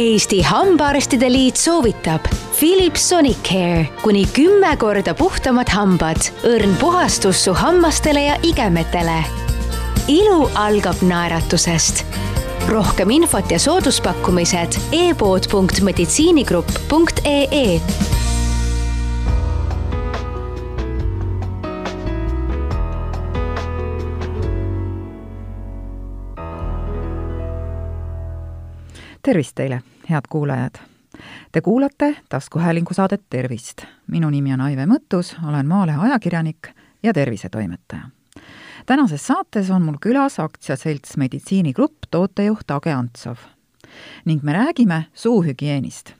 Eesti Hambaarstide Liit soovitab Philips Sonic Hair kuni kümme korda puhtamad hambad, õrn puhastus su hammastele ja igemetele. ilu algab naeratusest. rohkem infot ja sooduspakkumised e-pood.meditsiinigrupp.ee tervist teile, head kuulajad! Te kuulate taskuhäälingu saadet Tervist. minu nimi on Aive Mõttus, olen Maalehe ajakirjanik ja tervisetoimetaja. tänases saates on mul külas aktsiaselts Meditsiinigrupp tootejuht Age Antsov ning me räägime suuhügieenist.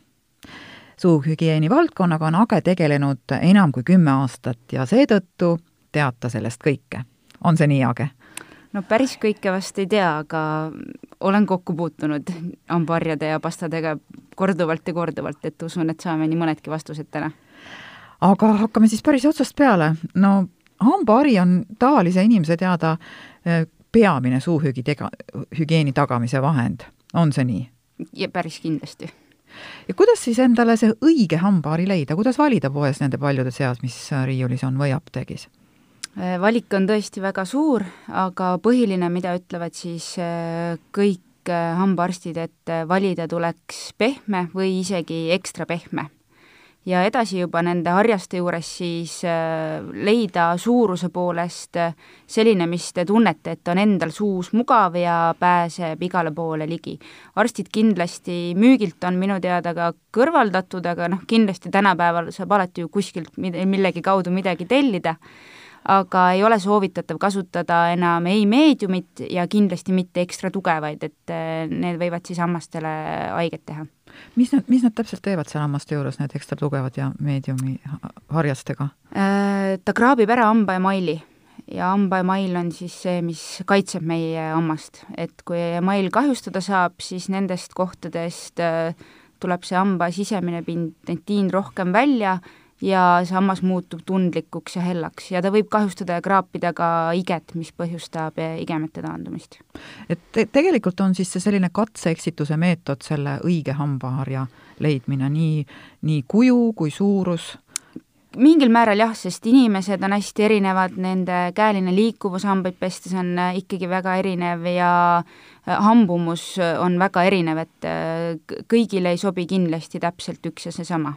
suuhügieeni valdkonnaga on Age tegelenud enam kui kümme aastat ja seetõttu teab ta sellest kõike. on see nii, Age? no päris kõike vast ei tea, aga olen kokku puutunud hambaharjade ja pastadega korduvalt ja korduvalt, et usun, et saame nii mõnedki vastused täna. aga hakkame siis päris otsast peale. no hambahari on tavalise inimese teada eh, peamine suuhügi tega-, hügieeni tagamise vahend, on see nii? ja päris kindlasti. ja kuidas siis endale see õige hambahari leida, kuidas valida poes nende paljude seas, mis riiulis on või apteegis? Äh, valik on tõesti väga suur, aga põhiline, mida ütlevad siis äh, kõik äh, hambaarstid, et valida tuleks pehme või isegi ekstra pehme. ja edasi juba nende harjaste juures siis leida suuruse poolest selline, mis te tunnete, et on endal suus mugav ja pääseb igale poole ligi. arstid kindlasti, müügilt on minu teada ka kõrvaldatud, aga noh, kindlasti tänapäeval saab alati ju kuskilt millegi kaudu midagi tellida aga ei ole soovitatav kasutada enam ei meediumit ja kindlasti mitte ekstra tugevaid, et äh, need võivad siis hammastele haiget teha. mis nad, mis nad täpselt teevad seal hammaste juures, need ekstra tugevad ja meediumi harjastega? Äh, ta kraabib ära hambaemaili ja hambaemail on siis see, mis kaitseb meie hammast, et kui email kahjustada saab, siis nendest kohtadest äh, tuleb see hamba sisemine pind, dentiin rohkem välja ja see hammas muutub tundlikuks ja hellaks ja ta võib kahjustada ja kraapida ka iget, mis põhjustab igemete taandumist. et te tegelikult on siis see selline katse-eksituse meetod, selle õige hambaharja leidmine, nii, nii kuju kui suurus? mingil määral jah, sest inimesed on hästi erinevad, nende käeline liikuvus hambaid pestes on äh, ikkagi väga erinev ja äh, hambumus on väga erinev, et kõigile ei sobi kindlasti täpselt üks ja seesama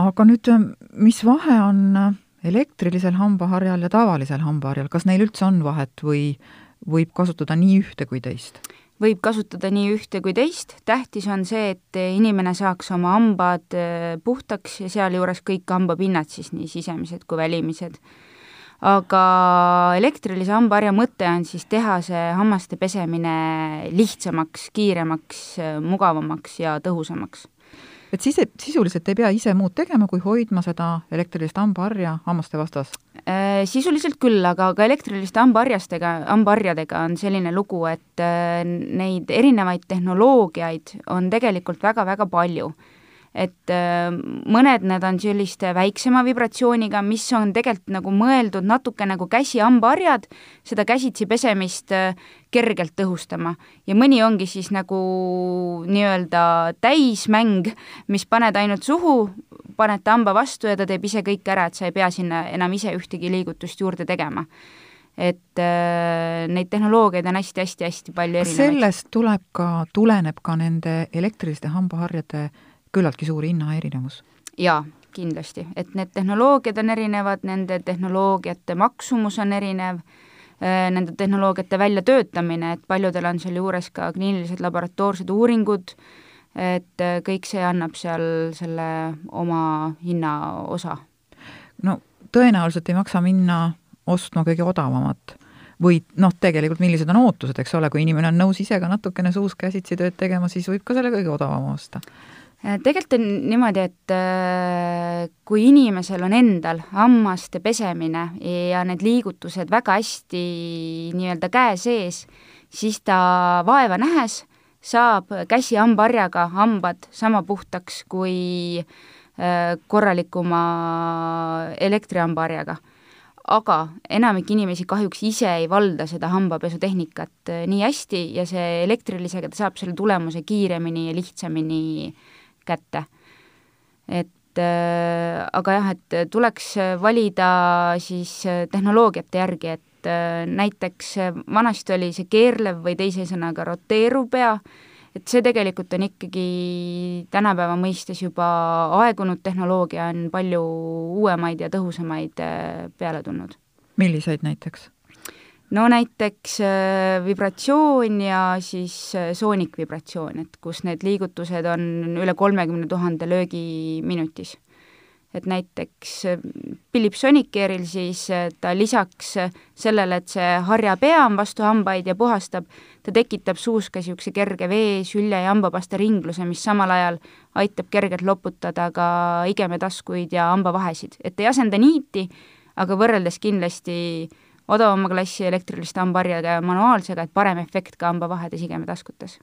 aga nüüd, mis vahe on elektrilisel hambaharjal ja tavalisel hambaharjal, kas neil üldse on vahet või võib kasutada nii ühte kui teist? võib kasutada nii ühte kui teist, tähtis on see, et inimene saaks oma hambad äh, puhtaks ja sealjuures kõik hambapinnad siis, nii sisemised kui välimised. aga elektrilise hambaharja mõte on siis teha see hammaste pesemine lihtsamaks, kiiremaks, mugavamaks ja tõhusamaks et siis sisuliselt ei pea ise muud tegema, kui hoidma seda elektrilist hambaharja hammaste vastas? Äh, sisuliselt küll, aga ka elektriliste hambaharjastega, hambaharjadega on selline lugu, et äh, neid erinevaid tehnoloogiaid on tegelikult väga-väga palju et äh, mõned need on selliste väiksema vibratsiooniga, mis on tegelikult nagu mõeldud natuke nagu käsihambaharjad, seda käsitsi pesemist äh, kergelt tõhustama. ja mõni ongi siis nagu nii-öelda täismäng, mis paned ainult suhu, paned ta hamba vastu ja ta teeb ise kõik ära, et sa ei pea sinna enam ise ühtegi liigutust juurde tegema et äh, neid tehnoloogiaid on hästi-hästi-hästi palju erinevaid. sellest tuleb ka, tuleneb ka nende elektriliste hambaharjade äh, küllaltki suur hinnaerinevus. jaa, kindlasti, et need tehnoloogiad on erinevad, nende tehnoloogiate maksumus on erinev, äh, nende tehnoloogiate väljatöötamine, et paljudel on sealjuures ka kliinilised laboratoorsed uuringud, et äh, kõik see annab seal selle oma hinnaosa. no tõenäoliselt ei maksa minna ostma kõige odavamat või noh, tegelikult millised on ootused, eks ole, kui inimene on nõus ise ka natukene suus käsitsi tööd tegema, siis võib ka selle kõige odavama osta tegelikult on niimoodi, et äh, kui inimesel on endal hammaste pesemine ja need liigutused väga hästi nii-öelda käe sees, siis ta vaeva nähes saab käsi hambaharjaga hambad sama puhtaks kui äh, korralikuma elektrihambaharjaga aga enamik inimesi kahjuks ise ei valda seda hambapesutehnikat äh, nii hästi ja see elektrilisega ta saab selle tulemuse kiiremini ja lihtsamini kätte. et äh, aga jah, et tuleks valida siis tehnoloogiate järgi, et näiteks vanasti oli see keerlev või teise sõnaga roteeruv pea, et see tegelikult on ikkagi tänapäeva mõistes juba aegunud tehnoloogia, on palju uuemaid ja tõhusamaid äh, peale tulnud. milliseid näiteks? No näiteks äh, vibratsioon ja siis äh, soonikvibratsioon, et kus need liigutused on üle kolmekümne tuhande löögi minutis. Et näiteks äh, Philip Sonicare'il siis äh, ta lisaks äh, sellele, et see harjapea on vastu hambaid ja puhastab, ta tekitab suus ka niisuguse kerge vee, sülje ja hambapasta ringluse, mis samal ajal aitab kergelt loputada ka igemetaskuid ja hambavahesid, et ei asenda niiti, aga võrreldes kindlasti odavama klassi elektriliste hambaharjaga ja manuaalsega, et parem efekt ka hambavahedes igemetaskutes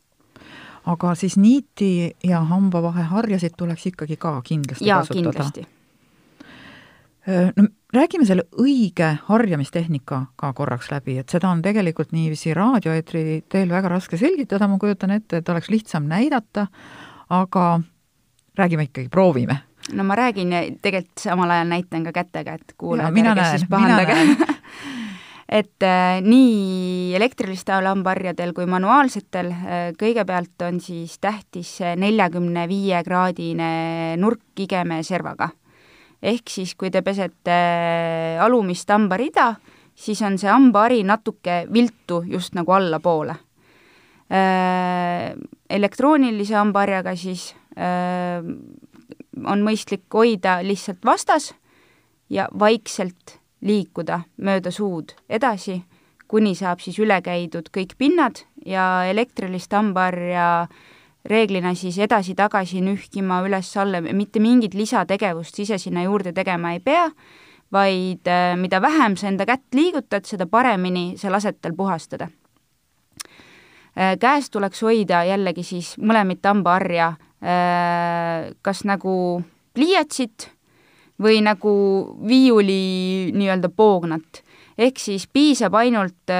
aga siis niiti ja hambavaheharjasid tuleks ikkagi ka kindlasti ja, kasutada? kindlasti no räägime selle õige harjamistehnika ka korraks läbi, et seda on tegelikult niiviisi raadioeetri teel väga raske selgitada, ma kujutan ette, et oleks lihtsam näidata, aga räägime ikkagi, proovime. no ma räägin ja tegelikult samal ajal näitan ka kätega, et kuulajad ärge siis pahandage et äh, nii elektriliste lambaharjadel kui manuaalsetel äh, kõigepealt on siis tähtis neljakümne viie kraadine nurk igeme servaga ehk siis, kui te pesete äh, alumist hambarida, siis on see hambahari natuke viltu just nagu allapoole. Elektroonilise hambaharjaga siis on mõistlik hoida lihtsalt vastas ja vaikselt liikuda mööda suud edasi, kuni saab siis üle käidud kõik pinnad ja elektrilist hambaharja reeglina siis edasi-tagasi nühkima üles-alla, mitte mingit lisategevust ise sinna juurde tegema ei pea, vaid äh, mida vähem sa enda kätt liigutad, seda paremini sa lased tal puhastada. Äh, käes tuleks hoida jällegi siis mõlemit hambaharja äh, kas nagu pliiatsit või nagu viiuli nii-öelda poognat. ehk siis piisab ainult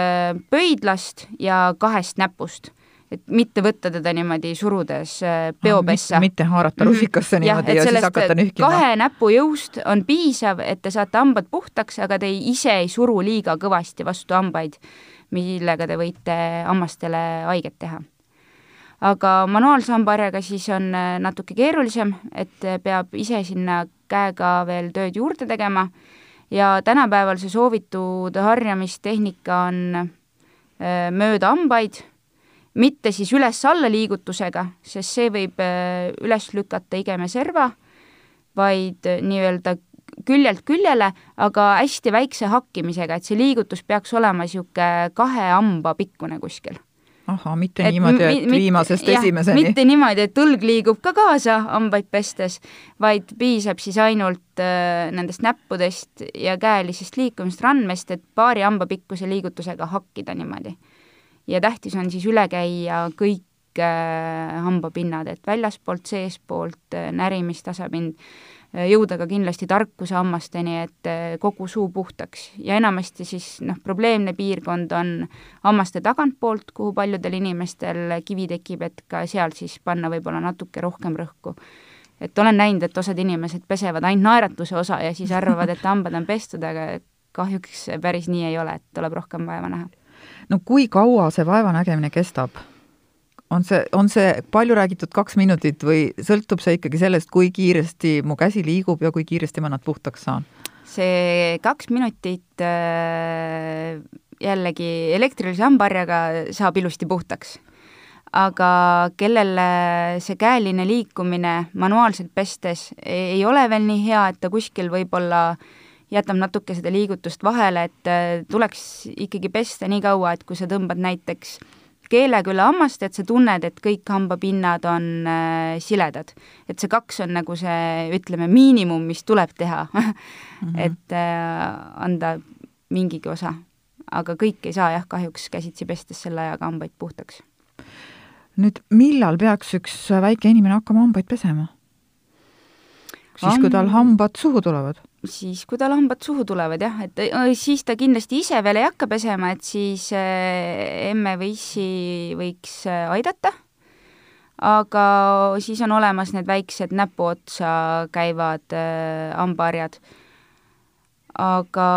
pöidlast ja kahest näpust et mitte võtta teda niimoodi surudes äh, peopessa ah,. mitte haarata mhm. rusikasse niimoodi ja, ja siis hakata nühkima. kahe näpu jõust on piisav, et te saate hambad puhtaks, aga te ise ei suru liiga kõvasti vastu hambaid, millega te võite hammastele haiget teha. aga manuaalse hambaharjaga siis on äh, natuke keerulisem, et peab ise sinna käega veel tööd juurde tegema ja tänapäeval see soovitud harjamistehnika on äh, mööda hambaid mitte siis üles-alla liigutusega, sest see võib äh, üles lükata igeme serva, vaid äh, nii-öelda küljelt küljele, aga hästi väikse hakkimisega, et see liigutus peaks olema niisugune kahe hamba pikkune kuskil. Ahah, mitte et niimoodi, et mit, viimasest jah, esimeseni. mitte niimoodi, et õlg liigub ka kaasa hambaid pestes, vaid piisab siis ainult äh, nendest näppudest ja käelisest liikumisest, randmest, et paari hamba pikkuse liigutusega hakkida niimoodi ja tähtis on siis üle käia kõik äh, hambapinnad, et väljaspoolt, seespoolt äh, närimistasapind, äh, jõuda ka kindlasti tarkuse hammasteni, et kogu suu puhtaks. Ja enamasti siis noh, probleemne piirkond on hammaste tagantpoolt, kuhu paljudel inimestel kivi tekib, et ka seal siis panna võib-olla natuke rohkem rõhku. Et olen näinud, et osad inimesed pesevad ainult naeratuse osa ja siis arvavad, et hambad on pestud, aga kahjuks päris nii ei ole, et tuleb rohkem vaeva näha. No kui kaua see vaevanägemine kestab? On see, on see palju räägitud kaks minutit või sõltub see ikkagi sellest, kui kiiresti mu käsi liigub ja kui kiiresti ma nad puhtaks saan? see kaks minutit äh, jällegi elektrilise hambaharjaga saab ilusti puhtaks. aga kellel see käeline liikumine manuaalselt pestes ei ole veel nii hea, et ta kuskil võib-olla jätab natuke seda liigutust vahele, et äh, tuleks ikkagi pesta nii kaua, et kui sa tõmbad näiteks keelega üle hammast, et sa tunned, et kõik hambapinnad on äh, siledad. et see kaks on nagu see, ütleme, miinimum, mis tuleb teha mm, -hmm. et äh, anda mingigi osa. aga kõik ei saa jah, kahjuks käsitsi pestes selle ajaga hambaid puhtaks. nüüd, millal peaks üks väike inimene hakkama hambaid pesema? Siis, kui tal hambad suhu tulevad? siis, kui tal hambad suhu tulevad jah, et siis ta kindlasti ise veel ei hakka pesema, et siis emme või issi võiks aidata. Aga siis on olemas need väiksed näpuotsa käivad hambaharjad. Äh, aga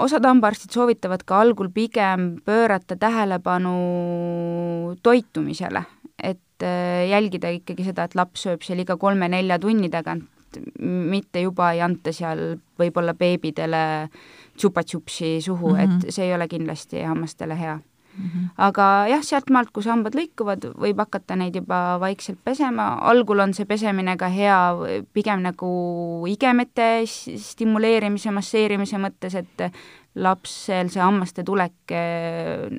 osad hambaarstid soovitavad ka algul pigem pöörata tähelepanu toitumisele, et äh, jälgida ikkagi seda, et laps sööb seal iga kolme-nelja tunni tagant, mitte juba ei anta seal võib-olla beebidele tšupa-tšupsi suhu mm, -hmm. et mhm. see ei ole kindlasti hammastele hea Mm -hmm. aga jah, sealtmaalt, kus hambad lõikuvad, võib hakata neid juba vaikselt pesema, algul on see pesemine ka hea pigem nagu igemete stimuleerimise, masseerimise mõttes, et lapsel see hammaste tulek,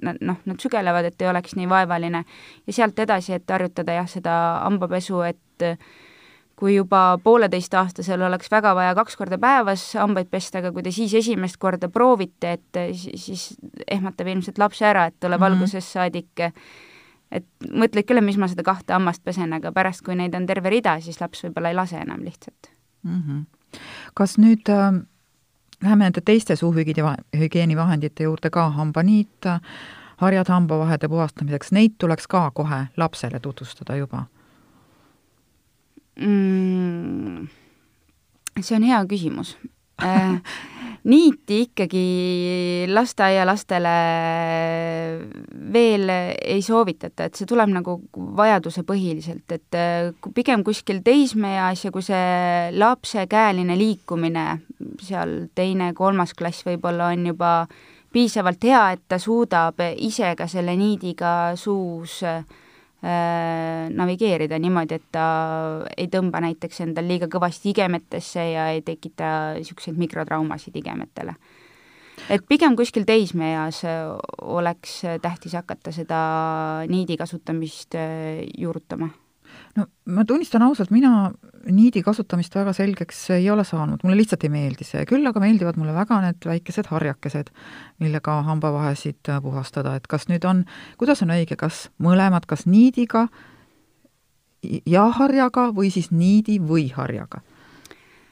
noh, nad sügelevad, et ei oleks nii vaevaline. ja sealt edasi, et harjutada jah, seda hambapesu, et kui juba pooleteistaastasel oleks väga vaja kaks korda päevas hambaid pesta, aga kui te siis esimest korda proovite, et siis ehmatab ilmselt lapse ära, et tuleb mm -hmm. algusest saadik et mõtle ikka üle, mis ma seda kahte hammast pesen, aga pärast, kui neid on terve rida, siis laps võib-olla ei lase enam lihtsalt mm. -hmm. kas nüüd äh, läheme nende teiste suuhügieenivahendite juurde ka, hambaniit, harjad hambavahede puhastamiseks, neid tuleks ka kohe lapsele tutvustada juba mm,? see on hea küsimus äh, niiti ikkagi lasteaialastele veel ei soovitata, et see tuleb nagu vajadusepõhiliselt, et äh, pigem kuskil teismeeas ja kui see lapse käeline liikumine, seal teine-kolmas klass võib-olla on juba piisavalt hea, et ta suudab ise ka selle niidiga suus äh, navigeerida niimoodi, et ta ei tõmba näiteks endal liiga kõvasti igemetesse ja ei tekita niisuguseid mikrotraumasid igemetele. et pigem kuskil teismeeas oleks tähtis hakata seda niidi kasutamist äh, juurutama no ma tunnistan ausalt, mina niidi kasutamist väga selgeks ei ole saanud, mulle lihtsalt ei meeldi see, küll aga meeldivad mulle väga need väikesed harjakesed, millega hambavahesid puhastada, et kas nüüd on, kuidas on õige, kas mõlemad, kas niidiga ja harjaga või siis niidi või harjaga?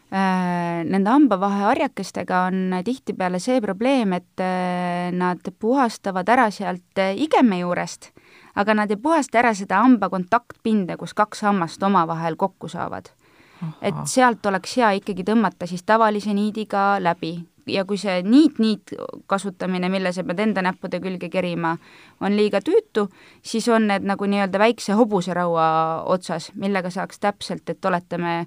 Äh, nende hambavaheharjakestega on tihtipeale see probleem, et äh, nad puhastavad ära sealt igeme juurest aga nad ei puhasta ära seda hamba kontaktpinda, kus kaks hammast omavahel kokku saavad. et sealt oleks hea ikkagi tõmmata siis tavalise niidiga läbi ja kui see niit-niit kasutamine, mille sa pead enda näppude külge kerima, on liiga tüütu, siis on need nagu nii-öelda väikse hobuseraua otsas, millega saaks täpselt, et oletame,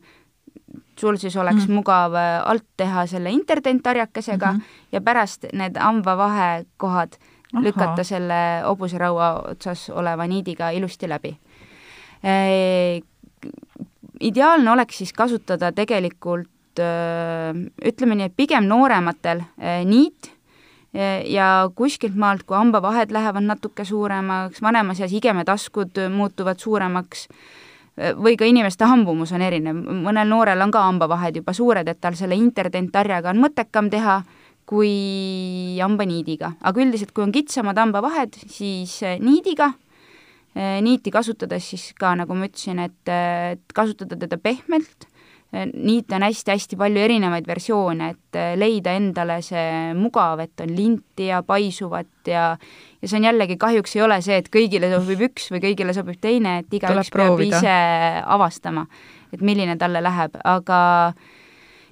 sul siis oleks mm. mugav alt teha selle interdentharjakesega mm -hmm. ja pärast need hambavahekohad. Lükata selle hobuseraua otsas oleva niidiga ilusti läbi e,. ideaalne oleks siis kasutada tegelikult ütleme nii, et pigem noorematel niit ja kuskilt maalt, kui hambavahed lähevad natuke suuremaks, vanemas eas igemetaskud muutuvad suuremaks, või ka inimeste hambumus on erinev, mõnel noorel on ka hambavahed juba suured, et tal selle interdentharjaga on mõttekam teha kui hambaniidiga, aga üldiselt, kui on kitsamad hambavahed, siis eh, niidiga, eh, niiti kasutades siis ka, nagu ma ütlesin, et, et kasutada teda pehmelt, eh, niite on hästi-hästi palju erinevaid versioone, et leida endale see mugav, et on linti ja paisuvat ja ja see on jällegi, kahjuks ei ole see, et kõigile sobib üks või kõigile sobib teine, et igaüks peab ise avastama, et milline talle läheb, aga äh,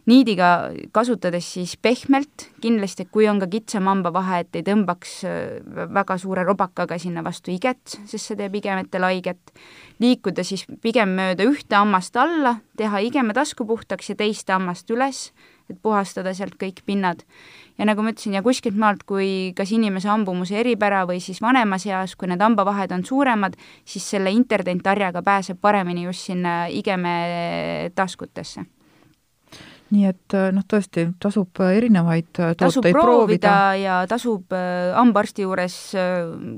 niidiga kasutades siis pehmelt, kindlasti kui on ka kitsam hambavahe, et ei tõmbaks äh, väga suure robakaga sinna vastu iget, sest see teeb igemetele haiget, liikuda siis pigem mööda ühte hammast alla, teha igeme tasku puhtaks ja teist hammast üles, et puhastada sealt kõik pinnad. ja nagu ma ütlesin, ja kuskilt maalt, kui kas inimese hambumuse eripära või siis vanemas eas, kui need hambavahed on suuremad, siis selle interdentharjaga pääseb paremini just sinna igeme taskutesse nii et äh, noh, tõesti tasub äh, erinevaid äh, tasub tooteid proovida, proovida ja tasub hambaarsti juures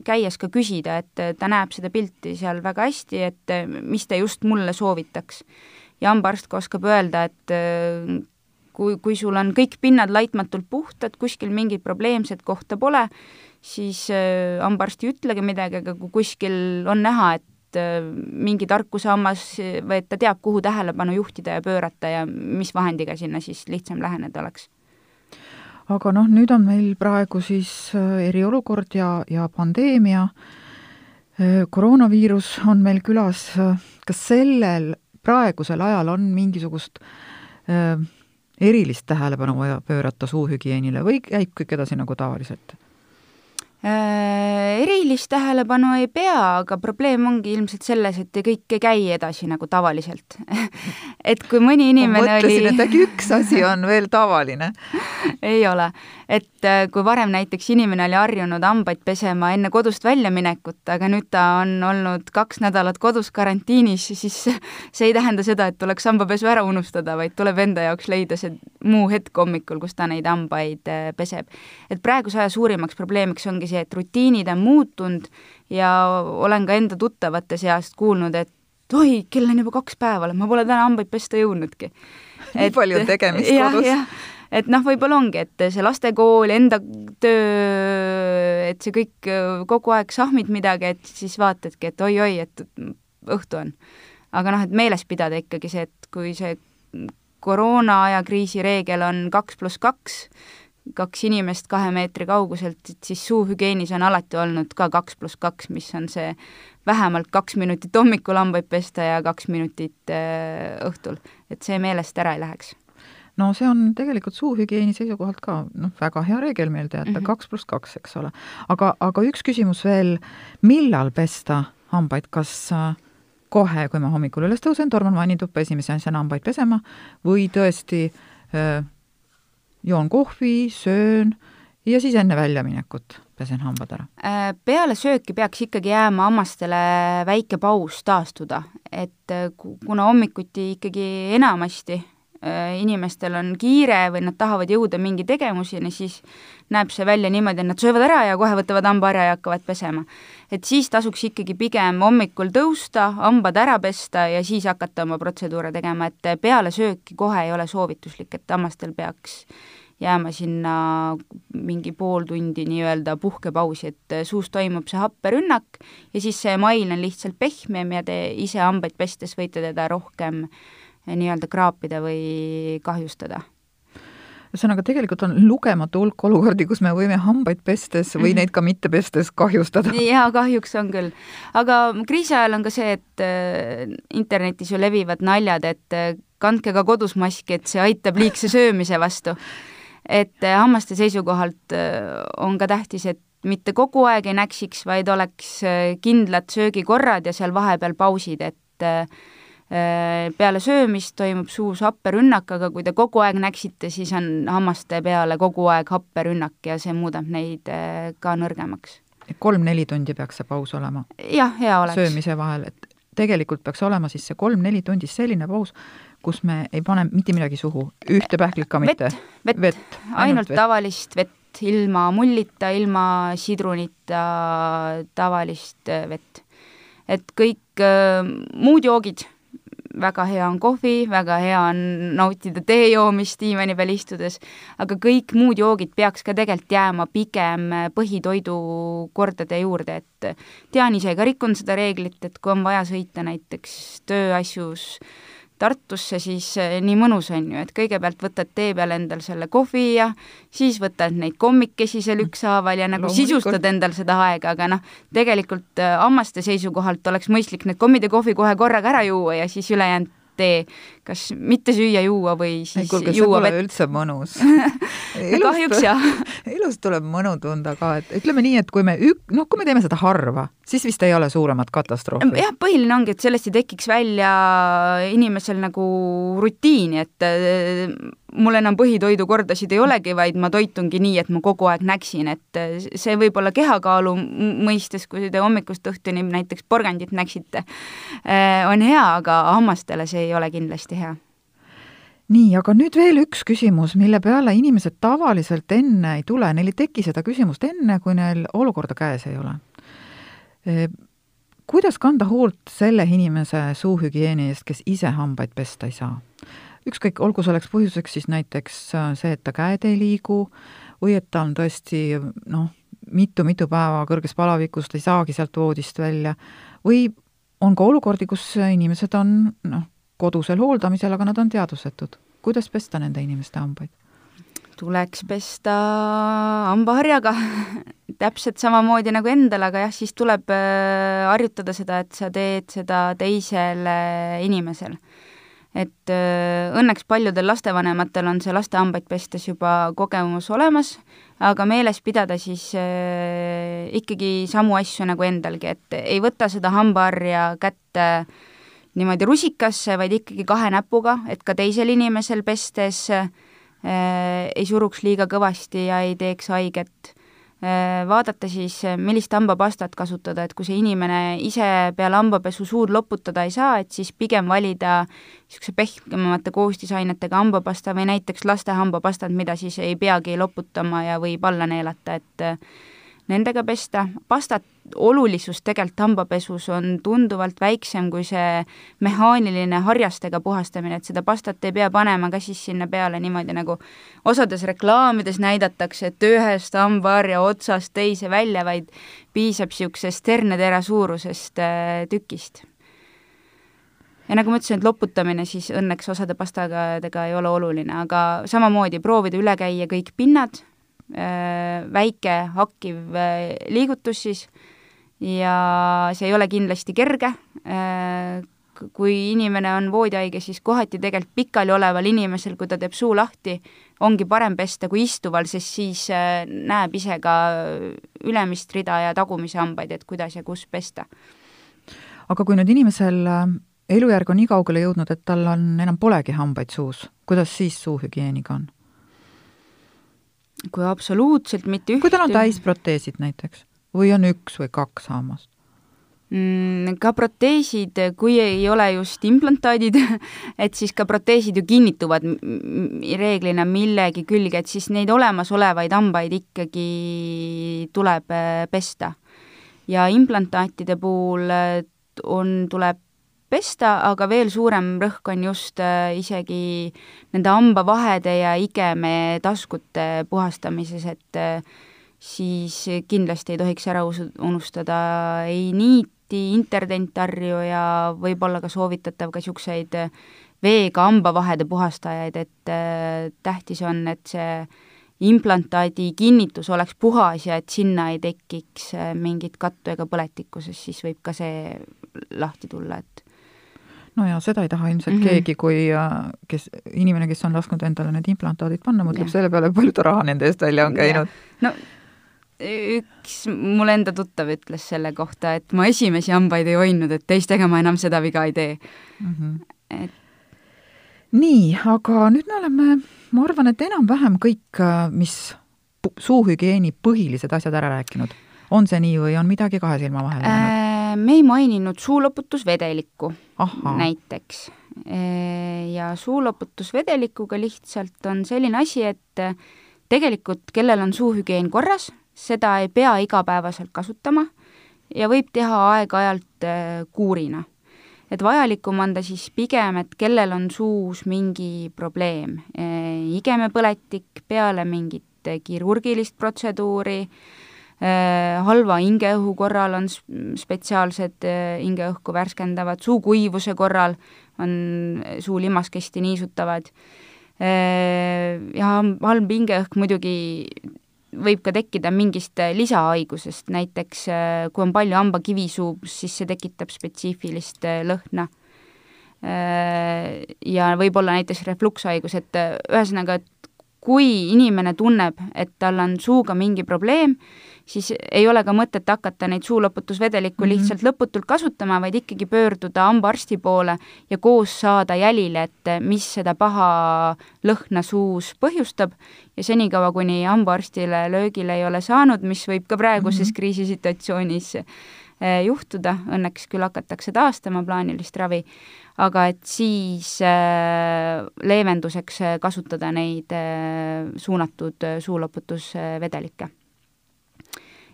käies ka küsida, et ta näeb seda pilti seal väga hästi, et mis ta just mulle soovitaks. ja hambaarst ka oskab öelda, et kui, kui sul on kõik pinnad laitmatult puhtad, kuskil mingit probleemset kohta pole, siis hambaarst ei ütlegi midagi, aga kui kuskil on näha, et mingi tarkusehammas või et ta teab, kuhu tähelepanu juhtida ja pöörata ja mis vahendiga sinna siis lihtsam läheneda oleks aga noh, nüüd on meil praegu siis eriolukord ja, ja pandeemia, koroonaviirus on meil külas, kas sellel praegusel ajal on mingisugust äh, erilist tähelepanu vaja pöörata suuhügieenile või käib kõik edasi nagu tavaliselt? Äh, erilist tähelepanu ei pea, aga probleem ongi ilmselt selles, et kõik ei käi edasi nagu tavaliselt. Et kui mõni inimene ma mõtlesin oli... et äkki üks asi on veel tavaline. Ei ole, et äh, kui varem näiteks inimene oli harjunud hambaid pesema enne kodust väljaminekut, aga nüüd ta on olnud kaks nädalat kodus karantiinis, siis see ei tähenda seda, et tuleks hambapesu ära unustada, vaid tuleb enda jaoks leida see muu hetk hommikul, kus ta neid hambaid äh, peseb. et praeguse aja suurimaks probleemiks ongi see, et rutiinid on muutunud ja olen ka enda tuttavate seast kuulnud, et oi, kell on juba kaks päeva, ma pole täna hambaid pesta jõudnudki. nii palju tegemist kodus. et noh, võib-olla ongi, et see lastekool, enda töö, et see kõik kogu aeg sahmid midagi, et siis vaatadki, et oi-oi, et õhtu on. aga noh, et meeles pidada ikkagi see, et kui see koroona aja kriisi reegel on kaks pluss kaks, kaks inimest kahe meetri kauguselt, et siis suuhügieenis on alati olnud ka kaks pluss kaks, mis on see vähemalt kaks minutit hommikul hambaid pesta ja kaks minutit äh, õhtul, et see meelest ära ei läheks no see on tegelikult suuhügieeni seisukohalt ka noh, väga hea reegel meelde jätta mm -hmm., kaks pluss kaks, eks ole. aga, aga üks küsimus veel, millal pesta hambaid, kas äh, kohe, kui ma hommikul üles tõusen, torman vannituppa esimese asjana hambaid pesema või tõesti öö, äh, joon kohvi, söön ja siis enne väljaminekut pesen hambad ära? Äh, peale sööki peaks ikkagi jääma hammastele väike paus taastuda, et äh, kuna hommikuti ikkagi enamasti inimestel on kiire või nad tahavad jõuda mingi tegevuseni, siis näeb see välja niimoodi, et nad söövad ära ja kohe võtavad hambaharja ja hakkavad pesema. et siis tasuks ikkagi pigem hommikul tõusta, hambad ära pesta ja siis hakata oma protseduure tegema, et peale sööki kohe ei ole soovituslik, et hammastel peaks jääma sinna mingi pool tundi nii-öelda puhkepausi, et suus toimub see happerünnak ja siis see mail on lihtsalt pehmem ja te ise hambaid pestes võite teda rohkem nii-öelda kraapida või kahjustada ühesõnaga, tegelikult on lugematu hulk olukordi, kus me võime hambaid pestes või mhm. neid ka mitte pestes kahjustada. jaa, kahjuks on küll. aga kriisi ajal on ka see, et äh, internetis ju levivad naljad, et äh, kandke ka kodus maski, et see aitab liigse söömise vastu et äh, hammaste seisukohalt on ka tähtis, et mitte kogu aeg ei näksiks, vaid oleks kindlad söögikorrad ja seal vahepeal pausid, et peale söömist toimub suus happerünnak, aga kui te kogu aeg näksite, siis on hammaste peale kogu aeg happerünnak ja see muudab neid ka nõrgemaks. kolm-neli tundi peaks see paus olema? jah, hea oleks. söömise vahel, et tegelikult peaks olema siis see kolm-neli tundi selline paus, kus me ei pane mitte midagi suhu, ühte pähklit ka mitte? vett, vett, vett., ainult vett. tavalist vett, ilma mullita, ilma sidrunita, tavalist äh, vett. et kõik äh, muud joogid, väga hea on kohvi, väga hea on nautida tee joomist diivani peal istudes, aga kõik muud joogid peaks ka tegelikult jääma pigem põhitoidukordade juurde, et tean ise ka, rikun seda reeglit, et kui on vaja sõita näiteks tööasjus äh, Tartusse, siis eh, nii mõnus on ju, et kõigepealt võtad tee peal endal selle kohvi ja siis võtad neid kommikesi seal ükshaaval ja nagu Loomulikult. sisustad endal seda aega, aga noh, tegelikult eh, hammaste seisukohalt oleks mõistlik need kommid ja kohvi kohe korraga ära juua ja siis ülejäänud tee, kas mitte süüa-juua või siis ei, kuulge, juua vett. üldse mõnus kahjuks jah. elus tuleb mõnu tunda ka, et ütleme nii, et kui me ük-, noh, kui me teeme seda harva, siis vist ei ole suuremat katastroofi. jah, põhiline ongi, et sellest ei tekiks välja inimesel nagu rutiini, et mul enam põhitoidukordasid ei olegi, vaid ma toitungi nii, et ma kogu aeg näksin, et äh, see võib olla kehakaalu mõistes, kui te hommikust õhtuni näiteks porgandit näksite, äh, on hea, aga hammastele see ei ole kindlasti hea nii, aga nüüd veel üks küsimus, mille peale inimesed tavaliselt enne ei tule, neil ei teki seda küsimust enne, kui neil olukorda käes ei ole. kuidas kanda hoolt selle inimese suuhügieeni eest, kes ise hambaid pesta ei saa? Ükskõik, olgu selleks põhjuseks siis näiteks äh, see, et ta käed ei liigu või et ta on tõesti noh, mitu-mitu päeva kõrges palavikus, ta ei saagi sealt voodist välja, või on ka olukordi, kus inimesed on noh, kodusel hooldamisel, aga nad on teadvusetud. kuidas pesta nende inimeste hambaid? tuleks pesta hambaharjaga täpselt samamoodi nagu endal, aga jah, siis tuleb äh, harjutada seda, et sa teed seda teisele inimesel. Et äh, õnneks paljudel lastevanematel on see laste hambaid pestes juba kogemus olemas, aga meeles pidada siis äh, ikkagi samu asju nagu endalgi, et ei võta seda hambaharja kätte niimoodi rusikasse, vaid ikkagi kahe näpuga, et ka teisel inimesel pestes äh, ei suruks liiga kõvasti ja ei teeks haiget. Äh, vaadata siis, millist hambapastat kasutada, et kui see inimene ise peale hambapesu suud loputada ei saa, et siis pigem valida niisuguse pehmemate koostisainetega hambapasta või näiteks laste hambapastad, mida siis ei peagi loputama ja võib alla neelata, et nendega pesta. pastat olulisus tegelikult hambapesus on tunduvalt väiksem kui see mehaaniline harjastega puhastamine, et seda pastat ei pea panema ka siis sinna peale niimoodi, nagu osades reklaamides näidatakse, et ühest hambaharja otsast teise välja, vaid piisab niisugusest hernetera suurusest äh, tükist ja nagu ma ütlesin, et loputamine siis õnneks osade pastadega ei ole oluline, aga samamoodi proovida üle käia kõik pinnad, väike hakkiv äh, liigutus siis ja see ei ole kindlasti kerge, äh, kui inimene on voodihaige, siis kohati tegelikult pikali oleval inimesel, kui ta teeb suu lahti, ongi parem pesta kui istuval, sest siis näeb ise ka ülemist rida ja tagumise hambaid, et kuidas ja kus pesta. aga kui nüüd inimesel elujärg on nii kaugele jõudnud, et tal on, enam polegi hambaid suus, kuidas siis suuhügieeniga on? Kui absoluutselt mitte ühtegi kui tal on täisproteesid näiteks või on üks või kaks hammast? mm, ka proteesid, kui ei ole just implantaadid, et siis ka proteesid ju kinnituvad reeglina millegi külge, et siis neid olemasolevaid hambaid ikkagi tuleb äh, pesta. ja implantaatide puhul äh, on, tuleb pesta, aga veel suurem rõhk on just äh, isegi nende hambavahede ja igeme taskute puhastamises, et äh, siis kindlasti ei tohiks ära unustada ei niiti, interdentarju ja võib-olla ka soovitatav ka niisuguseid veega hambavahede puhastajaid, et äh, tähtis on, et see implantaadi kinnitus oleks puhas ja et sinna ei tekiks mingit kattu ega põletikku, sest siis võib ka see lahti tulla, et no ja seda ei taha ilmselt mm -hmm. keegi, kui kes, inimene, kes on lasknud endale need implantaadid panna, mõtleb ja. selle peale, palju ta raha nende eest välja on käinud. no üks mul enda tuttav ütles selle kohta, et ma esimesi hambaid ei hoidnud, et teistega ma enam seda viga ei tee mm. -hmm. et nii, aga nüüd me oleme, ma arvan, et enam-vähem kõik, mis suuhügieeni põhilised asjad ära rääkinud. on see nii või on midagi kahe silma vahele jäänud äh,? Me ei maininud suuloputusvedelikku näiteks. ja suuloputusvedelikuga lihtsalt on selline asi, et tegelikult kellel on suuhügieen korras, seda ei pea igapäevaselt kasutama ja võib teha aeg-ajalt kuurina. et vajalikum on ta siis pigem, et kellel on suus mingi probleem, igemepõletik peale mingit kirurgilist protseduuri, Äh, halva hingeõhu korral on spetsiaalsed äh, hingeõhku värskendavad, suukuivuse korral on suu limaskesti niisutavad äh, ja halb hingeõhk muidugi võib ka tekkida mingist lisahaigusest, näiteks kui on palju hambakivi suus, siis see tekitab spetsiifilist lõhna. Ja võib-olla näiteks reflukshaigus, et ühesõnaga, et kui inimene tunneb, et tal on suuga mingi probleem, siis ei ole ka mõtet hakata neid suuloputusvedelikku mm -hmm. lihtsalt lõputult kasutama, vaid ikkagi pöörduda hambaarsti poole ja koos saada jälile, et mis seda paha lõhna suus põhjustab ja senikaua, kuni hambaarstile löögile ei ole saanud, mis võib ka praeguses mm -hmm. kriisisituatsioonis eh, juhtuda, õnneks küll hakatakse taastama plaanilist ravi, aga et siis äh, leevenduseks kasutada neid äh, suunatud suuloputusvedelikke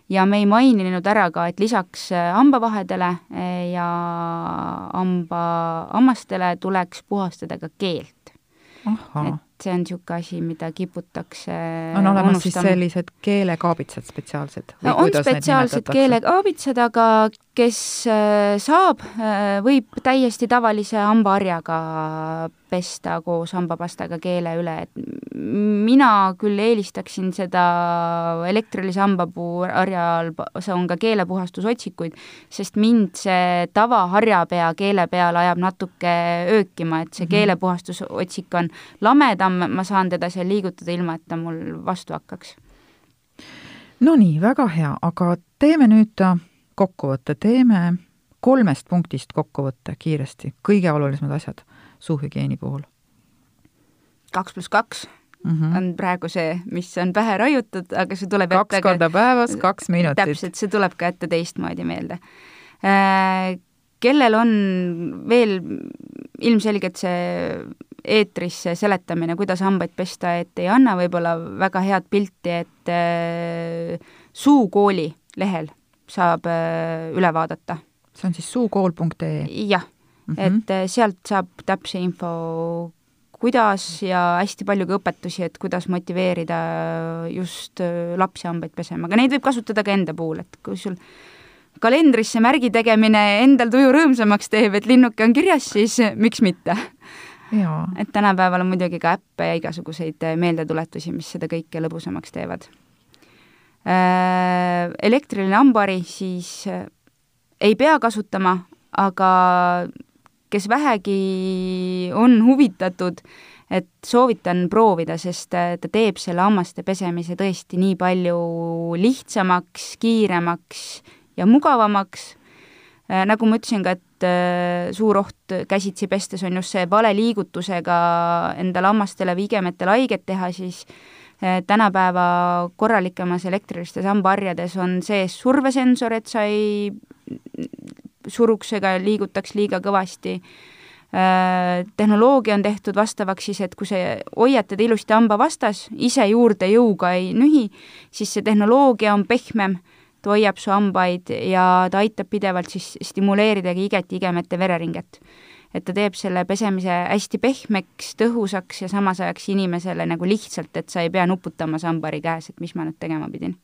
ja me ei maininud ära ka, et lisaks äh, hambavahedele äh, ja hamba, hammastele tuleks puhastada ka keelt. et see on niisugune asi, mida kiputakse on olemas unustama. siis sellised keelekaabitsad spetsiaalsed? no on spetsiaalsed keelekaabitsad, aga kes äh, saab, äh, võib täiesti tavalise hambaharjaga pesta koos hambapastaga keele üle, et mina küll eelistaksin seda elektrilise hambapuu harjal, see on ka keelepuhastusotsikuid, sest mind see tavaharjapea keele peal ajab natuke öökima, et see -hmm. keelepuhastusotsik on lamedam, ma saan teda seal liigutada, ilma et ta mul vastu hakkaks. Nonii, väga hea, aga teeme nüüd kokkuvõtte, teeme kolmest punktist kokkuvõtte kiiresti, kõige olulisemad asjad suuhügieeni puhul. kaks pluss kaks mm -hmm. on praegu see, mis on pähe raiutud, aga see tuleb kaks ette korda päevas, kaks minutit. täpselt, see tuleb ka ette teistmoodi meelde äh,. kellel on veel ilmselgelt see eetris see seletamine, kuidas hambaid pesta, et ei anna võib-olla väga head pilti, et äh, suukooli lehel saab äh, üle vaadata. see on siis suukool.ee? jah mm, -hmm. et äh, sealt saab täpse info, kuidas ja hästi palju ka õpetusi, et kuidas motiveerida just äh, lapsi hambaid pesema, aga neid võib kasutada ka enda puhul, et kui sul kalendrisse märgi tegemine endal tuju rõõmsamaks teeb, et linnuke on kirjas, siis miks mitte. Et tänapäeval on muidugi ka äppe ja igasuguseid meeldetuletusi, mis seda kõike lõbusamaks teevad Äh, elektriline hambahari siis äh, ei pea kasutama, aga kes vähegi on huvitatud, et soovitan proovida, sest äh, ta teeb selle hammaste pesemise tõesti nii palju lihtsamaks, kiiremaks ja mugavamaks. nagu ma ütlesin ka, et suur oht käsitsi pestes on just see vale liigutusega endale hammastele või igemetele haiget teha, siis Eh, tänapäeva korralikemas elektrilistes hambaharjades on sees survesensor, et sa ei suruks ega liigutaks liiga kõvasti. Eh, tehnoloogia on tehtud vastavaks siis, et kui sa hoiad teda ilusti hamba vastas, ise juurde jõuga ei nühi, siis see tehnoloogia on pehmem, ta hoiab su hambaid ja ta aitab pidevalt siis stimuleerida iget igemete vereringet et ta teeb selle pesemise hästi pehmeks, tõhusaks ja samas ajaks inimesele nagu lihtsalt, et sa ei pea nuputama sambari käes, et mis ma nüüd tegema pidin.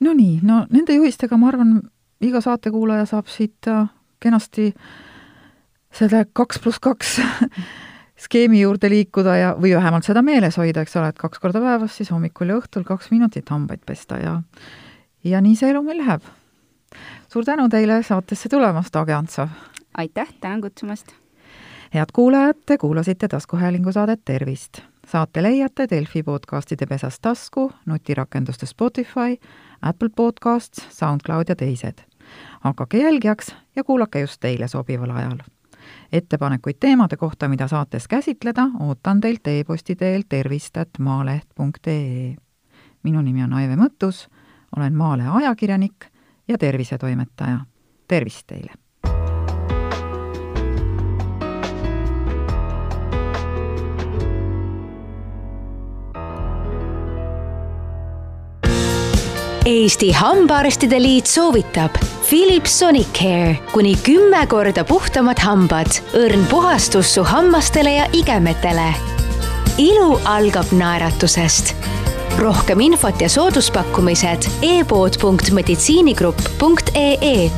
no nii, no nende juhistega ma arvan, iga saatekuulaja saab siit äh, kenasti selle kaks pluss kaks skeemi juurde liikuda ja, või vähemalt seda meeles hoida, eks ole, et kaks korda päevas, siis hommikul ja õhtul kaks minutit hambaid pesta ja ja nii see elu meil läheb. suur tänu teile saatesse tulemast, Age Antsov! aitäh, tänan kutsumast! head kuulajad, te kuulasite taskuhäälingu saadet Tervist! saate leiate Delfi podcastide pesas tasku, nutirakenduste Spotify, Apple Podcasts, SoundCloud ja teised. hakake jälgijaks ja kuulake just teile sobival ajal. ettepanekuid teemade kohta, mida saates käsitleda, ootan teilt e-posti teel tervist.maaleht.ee. minu nimi on Aive Mõttus, olen Maalehe ajakirjanik ja tervisetoimetaja. tervist teile! Eesti Hambaarstide Liit soovitab Philips Sonicare kuni kümme korda puhtamad hambad, õrn puhastus su hammastele ja igemetele. ilu algab naeratusest. Rohkem infot ja sooduspakkumised e-pood.meditsiinigrupp.ee